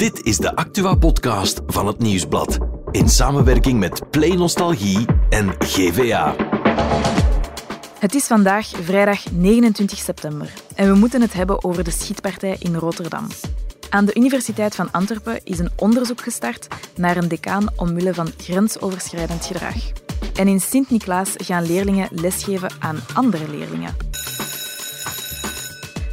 Dit is de Actua-podcast van het Nieuwsblad. In samenwerking met Play Nostalgie en GVA. Het is vandaag vrijdag 29 september en we moeten het hebben over de schietpartij in Rotterdam. Aan de Universiteit van Antwerpen is een onderzoek gestart naar een decaan omwille van grensoverschrijdend gedrag. En in Sint-Niklaas gaan leerlingen lesgeven aan andere leerlingen.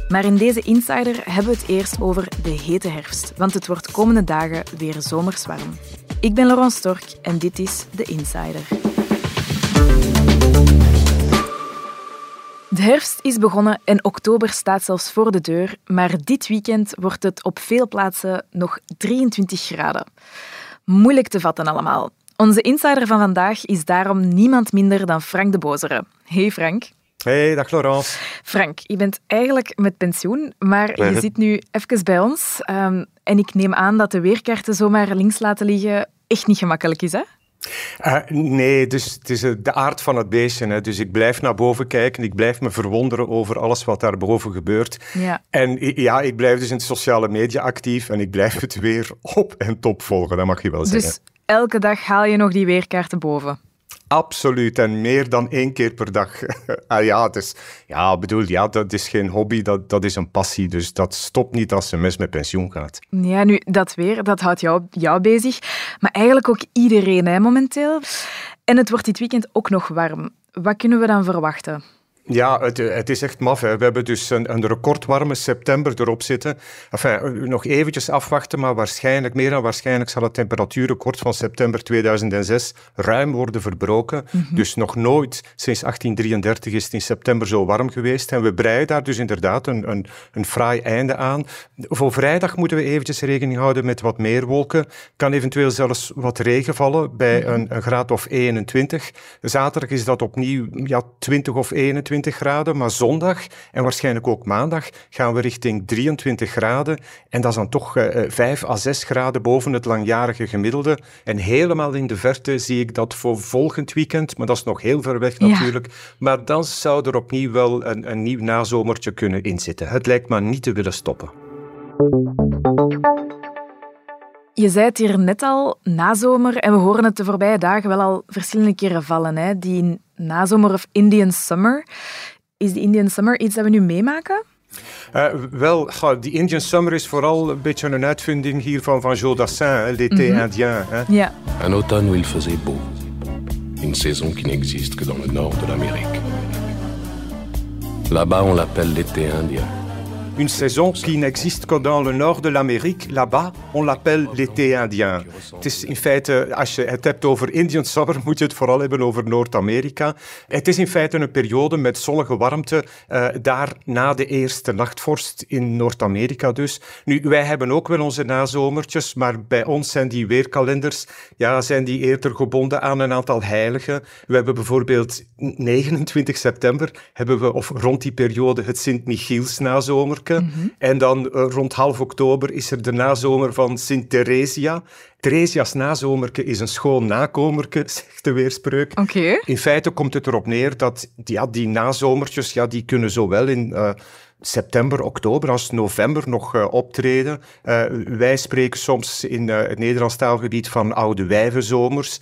Maar in deze Insider hebben we het eerst over de hete herfst, want het wordt komende dagen weer zomers warm. Ik ben Laurent Stork en dit is de Insider. De herfst is begonnen en oktober staat zelfs voor de deur, maar dit weekend wordt het op veel plaatsen nog 23 graden. Moeilijk te vatten allemaal. Onze insider van vandaag is daarom niemand minder dan Frank de Bozere. Hey Frank. Hey, dag Laurence. Frank, je bent eigenlijk met pensioen, maar je zit nu even bij ons. Um, en ik neem aan dat de weerkaarten zomaar links laten liggen echt niet gemakkelijk is, hè? Uh, nee, dus het is de aard van het beestje. Hè. Dus ik blijf naar boven kijken, ik blijf me verwonderen over alles wat daar boven gebeurt. Ja. En ja, ik blijf dus in de sociale media actief en ik blijf het weer op en top volgen, dat mag je wel zeggen. Dus elke dag haal je nog die weerkaarten boven? Absoluut, en meer dan één keer per dag. ah, ja, is, ja, bedoel, ja, dat is geen hobby, dat, dat is een passie. Dus dat stopt niet als een mens met pensioen gaat. Ja, nu, dat weer, dat houdt jou, jou bezig. Maar eigenlijk ook iedereen hè, momenteel. En het wordt dit weekend ook nog warm. Wat kunnen we dan verwachten? Ja, het, het, is echt maf. Hè. We hebben dus een, een recordwarme september erop zitten. Enfin, nog eventjes afwachten, maar waarschijnlijk, meer dan waarschijnlijk, zal het temperatuurrecord van september 2006 ruim worden verbroken. Mhm. Dus nog nooit sinds 1833 is het in september zo warm geweest. En we breien daar dus inderdaad een, een, een fraai einde aan. Voor vrijdag moeten we eventjes rekening houden met wat meer wolken. Kan eventueel zelfs wat regen vallen bij Mhm. een, een graad of 21. Zaterdag is dat opnieuw ja, 20 of 21 graden, maar zondag en waarschijnlijk ook maandag gaan we richting 23 graden. En dat is dan toch eh, 5 à 6 graden boven het langjarige gemiddelde. En helemaal in de verte zie ik dat voor volgend weekend, maar dat is nog heel ver weg Ja. natuurlijk. Maar dan zou er opnieuw wel een, een nieuw nazomertje kunnen inzitten. Het lijkt maar niet te willen stoppen. Je zei het hier net al, nazomer, en we horen het de voorbije dagen wel al verschillende keren vallen. Hè? Die nazomer of Indian Summer. Is die Indian Summer iets dat we nu meemaken? Uh, wel, die Indian Summer is vooral een beetje een uitvinding hier van, van Joe Dassin, l'été indien. Hè. Ja. Un automne où il faisait beau. Une saison qui n'existe que dans le nord de l'Amérique. Là-bas, on l'appelle l'été indien. Une saison qui n'existe que dans le nord de l'Amérique. Là-bas, on l'appelle l'été indien. Het is in feite, als je het hebt over Indian Summer, moet je het vooral hebben over Noord-Amerika. Het is in feite een periode met zonnige warmte, eh, daar na de eerste nachtvorst in Noord-Amerika dus. Nu, wij hebben ook wel onze nazomertjes, maar bij ons zijn die weerkalenders, ja, zijn die eerder gebonden aan een aantal heiligen. We hebben bijvoorbeeld 29 september, hebben we, of rond die periode, het Sint-Michiels nazomer. En dan eh, rond half oktober is er de nazomer van Sint Theresia. Theresia's nazomerke is een schoon nakomerke, zegt de weerspreuk. Oké. In feite komt het erop neer dat ja, die nazomertjes, ja, die kunnen zowel in eh, september, oktober als november nog eh, optreden. Eh, wij spreken soms in eh, het Nederlands taalgebied van oude wijvenzomers.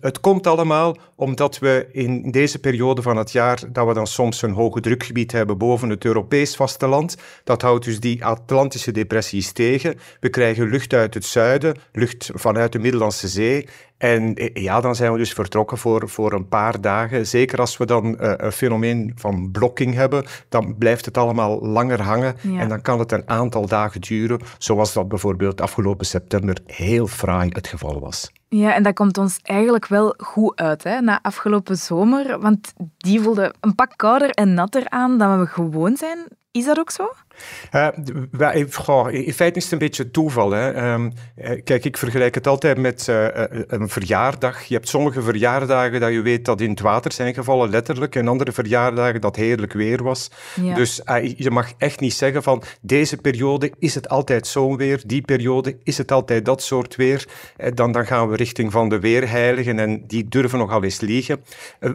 Het komt allemaal omdat we in deze periode van het jaar, dat we dan soms een hoge drukgebied hebben boven het Europees vasteland. Dat houdt dus die Atlantische depressies tegen. We krijgen lucht uit het zuiden, lucht vanuit de Middellandse Zee. En eh, ja, dan zijn we dus vertrokken voor, voor een paar dagen. Zeker als we dan eh, een fenomeen van blokking hebben, dan blijft het allemaal langer hangen. Ja. En dan kan het een aantal dagen duren, zoals dat bijvoorbeeld afgelopen september heel fraai het geval was. Ja, en dat komt ons eigenlijk wel goed uit hè, na afgelopen zomer. Want die voelde een pak kouder en natter aan dan we gewoon zijn. Is dat ook zo? Uh, wij, goh, in feite is het een beetje toeval. Hè. Um, kijk, ik vergelijk het altijd met uh, een verjaardag. Je hebt sommige verjaardagen dat je weet dat in het water zijn gevallen, letterlijk. En andere verjaardagen dat heerlijk weer was. Ja. Dus uh, je mag echt niet zeggen van deze periode is het altijd zo'n weer. Die periode is het altijd dat soort weer. Dan, dan gaan we richting van de weerheiligen en die durven nogal eens liegen.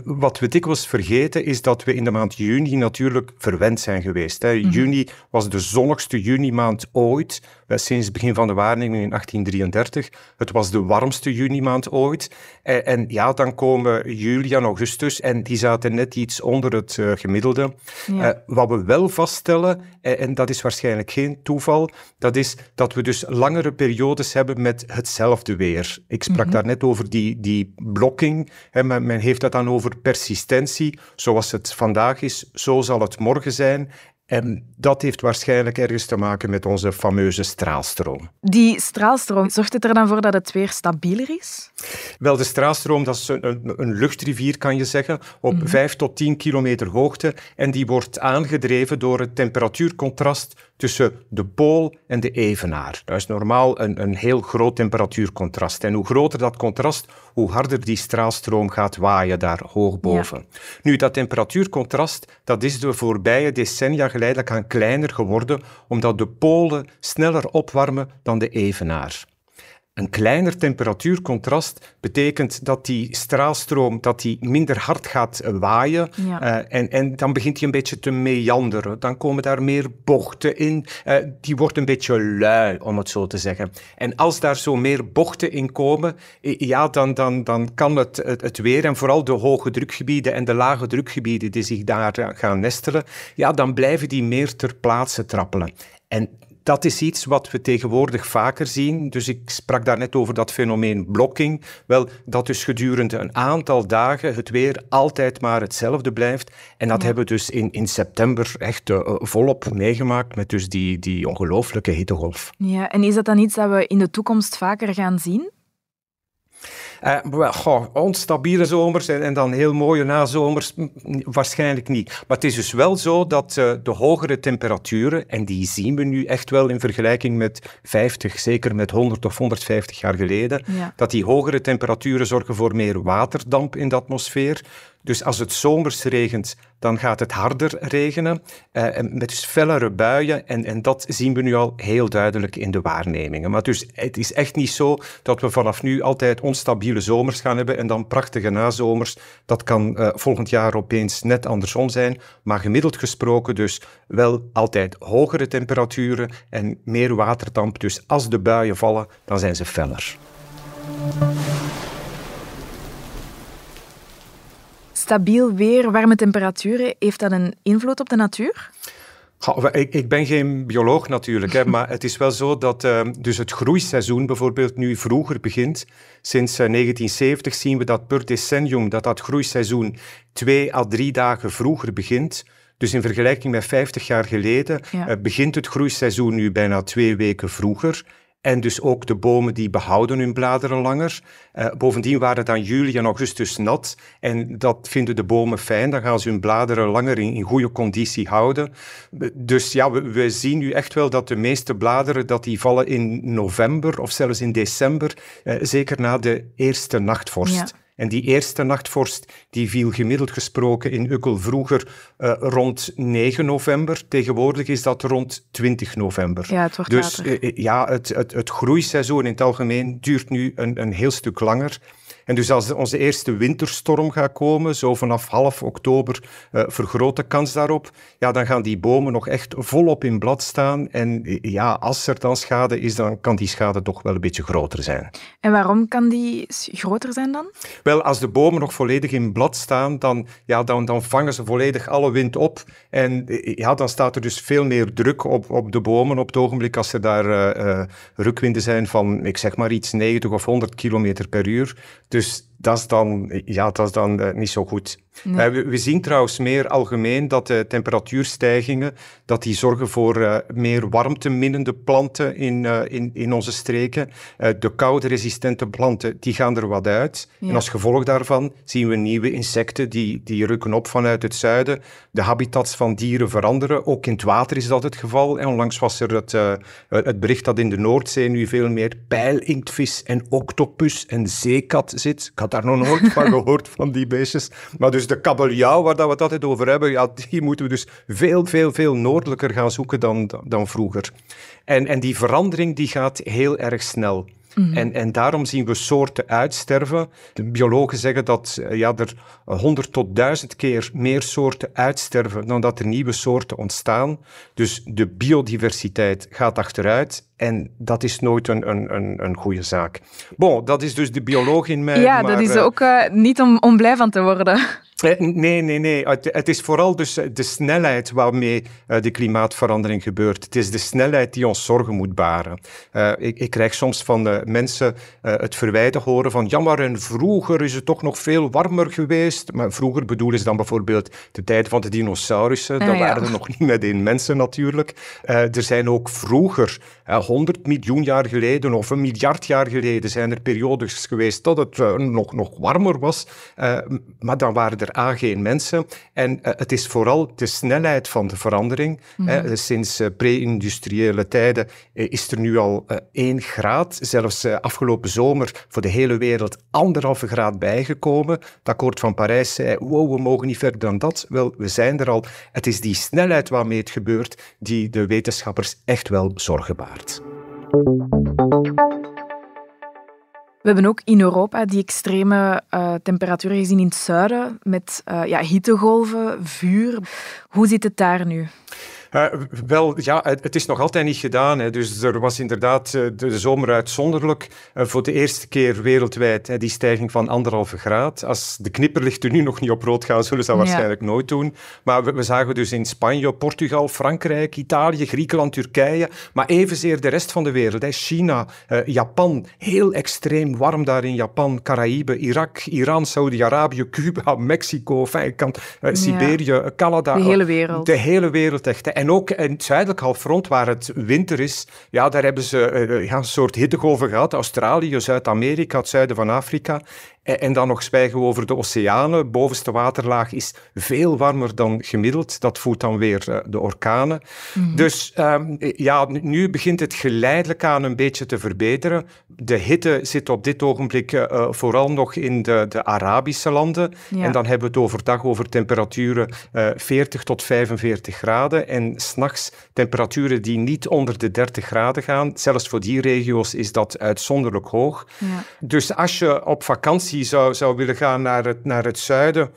wat we dikwijls vergeten is dat we in de maand juni natuurlijk verwend zijn geweest. Hè. Mhm. Juni was de zonnigste junimaand ooit, eh, sinds het begin van de waarneming in 1833. Het was de warmste junimaand ooit. En, en ja, dan komen juli en augustus en die zaten net iets onder het uh, gemiddelde. Ja. Uh, wat we wel vaststellen, en, en dat is waarschijnlijk geen toeval, dat is dat we dus langere periodes hebben met hetzelfde weer. Ik sprak mm -hmm. daar net over die, die blokking. Hè, men, men heeft dat dan over persistentie. Zoals het vandaag is, zo zal het morgen zijn. En dat heeft waarschijnlijk ergens te maken met onze fameuze straalstroom. Die straalstroom, zorgt het er dan voor dat het weer stabieler is? Wel, de straalstroom dat is een, een luchtrivier, kan je zeggen, op mm -hmm. 5 tot 10 kilometer hoogte. En die wordt aangedreven door het temperatuurcontrast tussen de pool en de evenaar. Dat is normaal een, een heel groot temperatuurcontrast. En hoe groter dat contrast, hoe harder die straalstroom gaat waaien daar hoog boven. Ja. Nu, dat temperatuurcontrast, dat is de voorbije decennia geleidelijk aan kleiner geworden, omdat de polen sneller opwarmen dan de evenaar. Een kleiner temperatuurcontrast betekent dat die straalstroom dat die minder hard gaat waaien ja. uh, en, en dan begint hij een beetje te meanderen. Dan komen daar meer bochten in. Uh, die wordt een beetje lui, om het zo te zeggen. En als daar zo meer bochten in komen, ja, dan, dan, dan kan het, het, het weer en vooral de hoge drukgebieden en de lage drukgebieden die zich daar gaan nestelen, ja, dan blijven die meer ter plaatse trappelen. En dat is iets wat we tegenwoordig vaker zien. Dus ik sprak daar net over dat fenomeen blokking. Wel, dat dus gedurende een aantal dagen het weer altijd maar hetzelfde blijft. En dat ja. hebben we dus in, in september echt uh, volop meegemaakt met dus die, die ongelooflijke hittegolf. Ja, en is dat dan iets dat we in de toekomst vaker gaan zien? Uh, goh, onstabiele zomers en, en, dan heel mooie nazomers, waarschijnlijk niet. Maar het is dus wel zo dat uh, de hogere temperaturen, en die zien we nu echt wel in vergelijking met 50, zeker met 100 of 150 jaar geleden, ja. dat die hogere temperaturen zorgen voor meer waterdamp in de atmosfeer. Dus als het zomers regent, dan gaat het harder regenen, uh, met dus fellere buien. En, en dat zien we nu al heel duidelijk in de waarnemingen. Maar dus het is echt niet zo dat we vanaf nu altijd onstabiele zomers gaan hebben en dan prachtige nazomers. Dat kan uh, volgend jaar opeens net andersom zijn. Maar gemiddeld gesproken dus wel altijd hogere temperaturen en meer waterdamp. Dus als de buien vallen, dan zijn ze feller. Stabiel weer, warme temperaturen, heeft dat een invloed op de natuur? Ik, ik, ben geen bioloog natuurlijk, hè, maar het is wel zo dat uh, dus het groeiseizoen bijvoorbeeld nu vroeger begint. Sinds uh, 1970 zien we dat per decennium dat dat groeiseizoen twee à drie dagen vroeger begint. Dus in vergelijking met 50 jaar geleden ja. uh, begint het groeiseizoen nu bijna twee weken vroeger. En dus ook de bomen die behouden hun bladeren langer. Uh, bovendien waren dan juli en augustus nat. En dat vinden de bomen fijn. Dan gaan ze hun bladeren langer in, goede conditie houden. Dus ja, we, we, zien nu echt wel dat de meeste bladeren dat die vallen in november of zelfs in december. Uh, zeker na de eerste nachtvorst. Ja. En die eerste nachtvorst die viel gemiddeld gesproken in Ukkel vroeger uh, rond 9 november. Tegenwoordig is dat rond 20 november. Ja, het wordt dus uh, ja, het, het, het groeiseizoen in het algemeen duurt nu een, een heel stuk langer. En dus als onze eerste winterstorm gaat komen, zo vanaf half oktober, uh, vergroot de kans daarop. Ja, dan gaan die bomen nog echt volop in blad staan. En ja, als er dan schade is, dan kan die schade toch wel een beetje groter zijn. En waarom kan die groter zijn dan? Wel, als de bomen nog volledig in blad staan, dan, ja, dan, dan vangen ze volledig alle wind op. En ja, dan staat er dus veel meer druk op, op de bomen op het ogenblik als er daar uh, uh, rukwinden zijn van, ik zeg maar iets, 90 of 100 kilometer per uur. Dus Dus dat is dan, ja, dat is dan uh, niet zo goed. Nee. Uh, we, we, zien trouwens meer algemeen dat de temperatuurstijgingen dat die zorgen voor uh, meer warmteminnende planten in, in, in onze streken. de koude-resistente planten die gaan er wat uit. Ja. En als gevolg daarvan zien we nieuwe insecten die, die rukken op vanuit het zuiden. De habitats van dieren veranderen. Ook in het water is dat het geval. En onlangs was er het, het bericht dat in de Noordzee nu veel meer pijlinktvis en octopus en zeekat zit. Ik had daar nog nooit van gehoord, van die beestjes. Maar dus de kabeljauw, waar dat we het altijd over hebben, ja, die moeten we dus veel, veel, veel noordelijker gaan zoeken dan, dan vroeger. En, en die verandering die gaat heel erg snel. en, en daarom zien we soorten uitsterven. De biologen zeggen dat uh, ja, er 100 tot 1000 keer meer soorten uitsterven dan dat er nieuwe soorten ontstaan. Dus de biodiversiteit gaat achteruit en dat is nooit een, een, een, een goede zaak. Bon, dat is dus de bioloog in mij. Ja, dat is uh, ook uh, niet om, om blij van te worden. Nee, nee, nee. Het, het, is vooral dus de snelheid waarmee uh, de klimaatverandering gebeurt. Het is de snelheid die ons zorgen moet baren. Uh, ik, ik, krijg soms van uh, mensen het verwijten horen van ja, maar en vroeger is het toch nog veel warmer geweest. Maar vroeger bedoelen ze dan bijvoorbeeld de tijd van de dinosaurussen. Dan ja. waren er nog niet meteen mensen natuurlijk. er zijn ook vroeger, 100 miljoen jaar geleden of een miljard jaar geleden, zijn er periodes geweest dat het nog, nog warmer was. maar dan waren er er geen mensen. En uh, het is vooral de snelheid van de verandering. Mm -hmm. sinds pre-industriële tijden is er nu al 1 graad, zelfs afgelopen zomer voor de hele wereld anderhalve graad bijgekomen. Het akkoord van Parijs zei, wow, we mogen niet verder dan dat. Wel, we zijn er al. Het is die snelheid waarmee het gebeurt die de wetenschappers echt wel zorgen baart. We hebben ook in Europa die extreme uh, temperaturen gezien in het zuiden met uh, ja, hittegolven, vuur. Hoe zit het daar nu? Uh, wel, ja, het, het, is nog altijd niet gedaan. Hè. Dus er was inderdaad uh, de zomer uitzonderlijk. Uh, voor de eerste keer wereldwijd hè, die stijging van anderhalve graad. Als de knipperlichten nu nog niet op rood gaan, zullen ze dat ja. waarschijnlijk nooit doen. Maar we, we, zagen dus in Spanje, Portugal, Frankrijk, Italië, Griekenland, Turkije, maar evenzeer de rest van de wereld. Hè. China, Japan, heel extreem warm daar in Japan, Caraïbe, Irak, Iran, Saudi-Arabië, Cuba, Mexico, enfin, kan, Siberië, ja. Canada. De hele wereld. De hele wereld echt. En ook in het zuidelijk halfrond, waar het winter is, ja, daar hebben ze uh, ja, een soort hittegolven gehad. Australië, Zuid-Amerika, het zuiden van Afrika. En, dan nog zwijgen we over de oceanen. Bovenste waterlaag is veel warmer dan gemiddeld. Dat voedt dan weer uh, de orkanen. Mm -hmm. Dus um, ja, nu begint het geleidelijk aan een beetje te verbeteren. De hitte zit op dit ogenblik uh, vooral nog in de, de Arabische landen. Ja. En dan hebben we het overdag over temperaturen 40 tot 45 graden. En s'nachts temperaturen die niet onder de 30 graden gaan. Zelfs voor die regio's is dat uitzonderlijk hoog. Ja. Dus als je op vakantie zou, zou willen gaan naar het, naar het zuiden,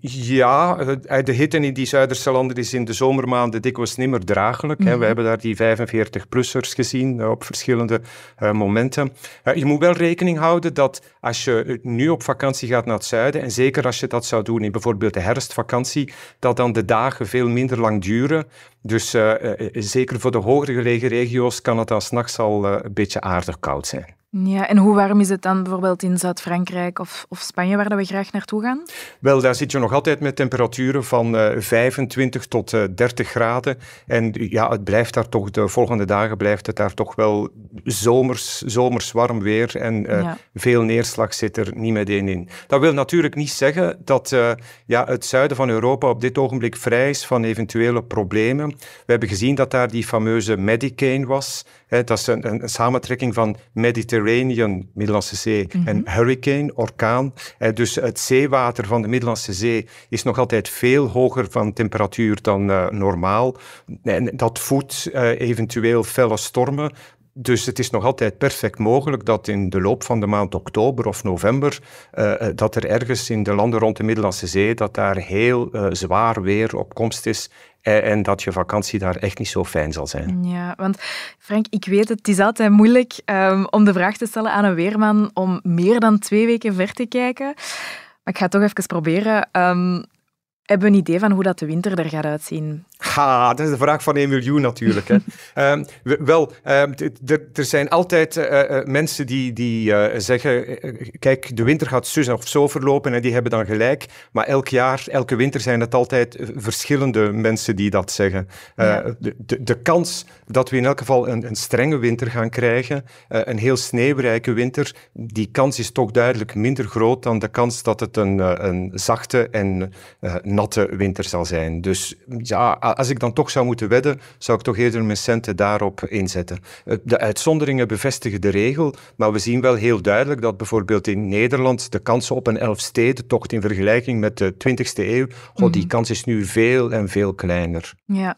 ja, de hitte in die Zuiderse landen is in de zomermaanden dikwijls niet meer draaglijk. Mm -hmm. We hebben daar die 45-plussers gezien op verschillende uh, momenten. Uh, je moet wel rekening houden dat als je nu op vakantie gaat naar het zuiden, en zeker als je dat zou doen in bijvoorbeeld de herfstvakantie, dat dan de dagen veel minder lang duren. Dus uh, zeker voor de hoger gelegen regio's kan het dan s'nachts al een beetje aardig koud zijn. Ja, en hoe warm is het dan bijvoorbeeld in Zuid-Frankrijk of, of, Spanje, waar we graag naartoe gaan? Wel, daar zit je nog altijd met temperaturen van uh, 25 tot uh, 30 graden. En ja, het blijft daar toch, de volgende dagen blijft het daar toch wel zomers, zomers warm weer. En uh, ja. veel neerslag zit er niet meteen in. Dat wil natuurlijk niet zeggen dat ja, het zuiden van Europa op dit ogenblik vrij is van eventuele problemen. We hebben gezien dat daar die fameuze Medicane was. Dat is een, een, een samentrekking van Mediterranean, Middellandse Zee, mm -hmm. en hurricane, orkaan. Dus het zeewater van de Middellandse Zee is nog altijd veel hoger van temperatuur dan uh, normaal. En dat voedt uh, eventueel felle stormen. Dus het is nog altijd perfect mogelijk dat in de loop van de maand oktober of november, uh, dat er ergens in de landen rond de Middellandse Zee, dat daar heel uh, zwaar weer op komst is en dat je vakantie daar echt niet zo fijn zal zijn. Ja, want Frank, ik weet het, het is altijd moeilijk um, om de vraag te stellen aan een weerman om meer dan twee weken ver te kijken. Maar ik ga het toch even proberen. Um, hebben we een idee van hoe dat de winter er gaat uitzien? Ha, dat is de vraag van 1 miljoen natuurlijk. Hè. um, we, wel, um, er zijn altijd uh, uh, mensen die, die uh, zeggen, kijk, de winter gaat zus of zo verlopen en die hebben dan gelijk. Maar elk jaar, elke winter zijn het altijd verschillende mensen die dat zeggen. Ja. De, de, de, kans dat we in elk geval een, een strenge winter gaan krijgen, een heel sneeuwrijke winter, die kans is toch duidelijk minder groot dan de kans dat het een, een zachte en natte winter zal zijn. Dus ja, als ik dan toch zou moeten wedden, zou ik toch eerder mijn centen daarop inzetten. De uitzonderingen bevestigen de regel, maar we zien wel heel duidelijk dat bijvoorbeeld in Nederland de kans op een elfstedentocht in vergelijking met de 20e eeuw, oh, die kans is nu veel en veel kleiner. Ja.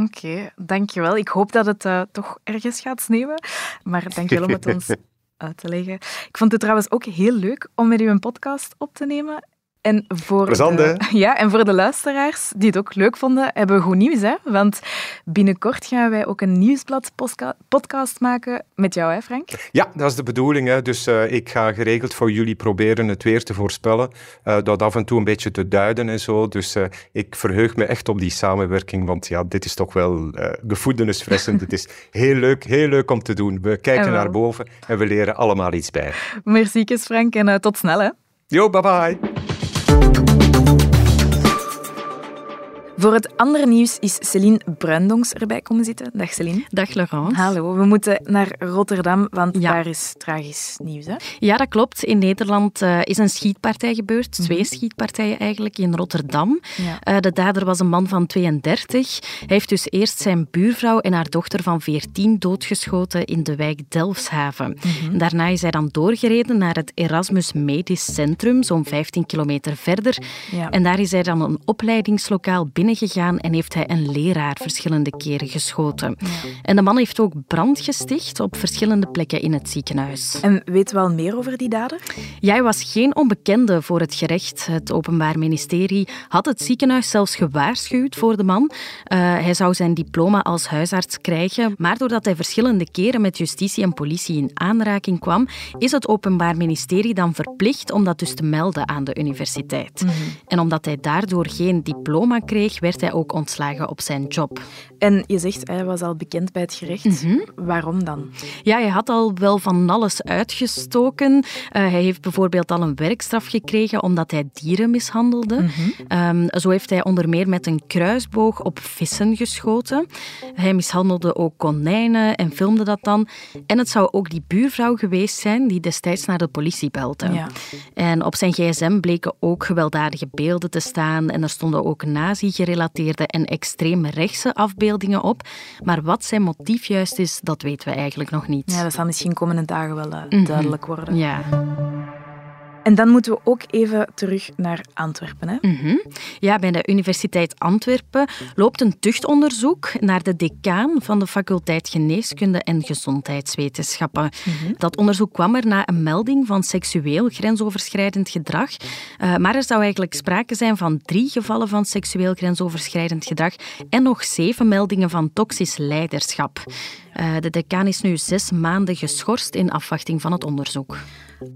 Oké, okay, dankjewel. Ik hoop dat het uh, toch ergens gaat sneeuwen. Maar dankjewel om het ons uit te leggen. Ik vond het trouwens ook heel leuk om met u een podcast op te nemen. En voor, de, ja, en voor de luisteraars die het ook leuk vonden, hebben we goed nieuws. Hè? Want binnenkort gaan wij ook een nieuwsblad-podcast maken met jou, hè Frank? Ja, dat is de bedoeling. Hè. Dus uh, ik ga geregeld voor jullie proberen het weer te voorspellen. Uh, dat af en toe een beetje te duiden en zo. Dus uh, ik verheug me echt op die samenwerking, want ja, dit is toch wel gevoedenisfressend. het is heel leuk, heel leuk om te doen. We kijken naar boven en we leren allemaal iets bij. Merci, Frank, en tot snel. Hè. Yo, bye Voor het andere nieuws is Celine Bruindongs erbij komen zitten. Dag Celine. Dag Laurence. Hallo, we moeten naar Rotterdam, want daar is tragisch nieuws. Hè? Ja, dat klopt. In Nederland uh, is een schietpartij gebeurd. Mhm. Twee schietpartijen eigenlijk in Rotterdam. Ja. Uh, de dader was een man van 32. Hij heeft dus eerst zijn buurvrouw en haar dochter van 14 doodgeschoten in de wijk Delfshaven. Mm Daarna is hij dan doorgereden naar het Erasmus Medisch Centrum, zo'n 15 kilometer verder. Ja. En daar is hij dan een opleidingslokaal binnen gegaan en heeft hij een leraar verschillende keren geschoten. En de man heeft ook brand gesticht op verschillende plekken in het ziekenhuis. En weet wel meer over die dader? Ja, hij was geen onbekende voor het gerecht. Het Openbaar Ministerie had het ziekenhuis zelfs gewaarschuwd voor de man. Uh, hij zou zijn diploma als huisarts krijgen, maar doordat hij verschillende keren met justitie en politie in aanraking kwam, is het Openbaar Ministerie dan verplicht om dat dus te melden aan de universiteit. Mhm. En omdat hij daardoor geen diploma kreeg, werd hij ook ontslagen op zijn job. En je zegt, hij was al bekend bij het gerecht. Mhm. Waarom dan? Ja, hij had al wel van alles uitgestoken. Uh, hij heeft bijvoorbeeld al een werkstraf gekregen omdat hij dieren mishandelde. Mm zo heeft hij onder meer met een kruisboog op vissen geschoten. Hij mishandelde ook konijnen en filmde dat dan. En het zou ook die buurvrouw geweest zijn die destijds naar de politie belde. Ja. En op zijn gsm bleken ook gewelddadige beelden te staan en er stonden ook nazi gerelateerde en extreem rechtse afbeeldingen op. Maar wat zijn motief juist is, dat weten we eigenlijk nog niet. Ja, dat zal misschien komende dagen wel uh, duidelijk worden. Ja. En dan moeten we ook even terug naar Antwerpen. Hè? Mhm. Ja, bij de Universiteit Antwerpen loopt een tuchtonderzoek naar de decaan van de faculteit Geneeskunde en Gezondheidswetenschappen. Mhm. Dat onderzoek kwam er na een melding van seksueel grensoverschrijdend gedrag. Uh, maar er zou eigenlijk sprake zijn van drie gevallen van seksueel grensoverschrijdend gedrag en nog zeven meldingen van toxisch leiderschap. Uh, de decaan is nu zes maanden geschorst in afwachting van het onderzoek.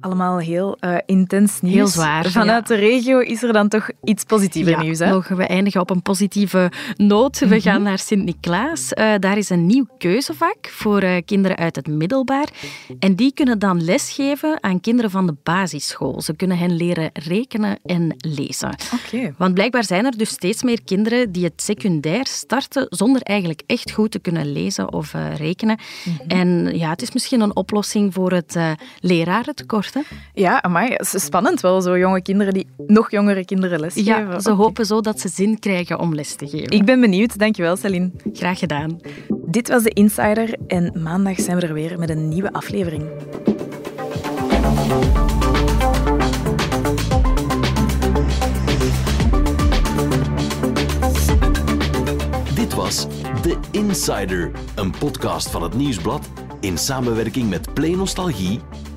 Allemaal heel uh, intens nieuws. Heel zwaar. Vanuit de regio is er dan toch iets positiever nieuws. Hè? Mogen we eindigen op een positieve noot. We mhm. gaan naar Sint-Niklaas. Uh, daar is een nieuw keuzevak voor uh, kinderen uit het middelbaar. En die kunnen dan lesgeven aan kinderen van de basisschool. Ze kunnen hen leren rekenen en lezen. Okay. Want blijkbaar zijn er dus steeds meer kinderen die het secundair starten zonder eigenlijk echt goed te kunnen lezen of rekenen. Mhm. En ja, het is misschien een oplossing voor het ja, maar het is spannend wel, zo jonge kinderen die nog jongere kinderen lesgeven. Ja, ze hopen zo dat ze zin krijgen om les te geven. Ik ben benieuwd. Dankjewel, Celine. Graag gedaan. Dit was de Insider en maandag zijn we er weer met een nieuwe aflevering. Dit was The Insider, een podcast van het Nieuwsblad in samenwerking met Play Nostalgie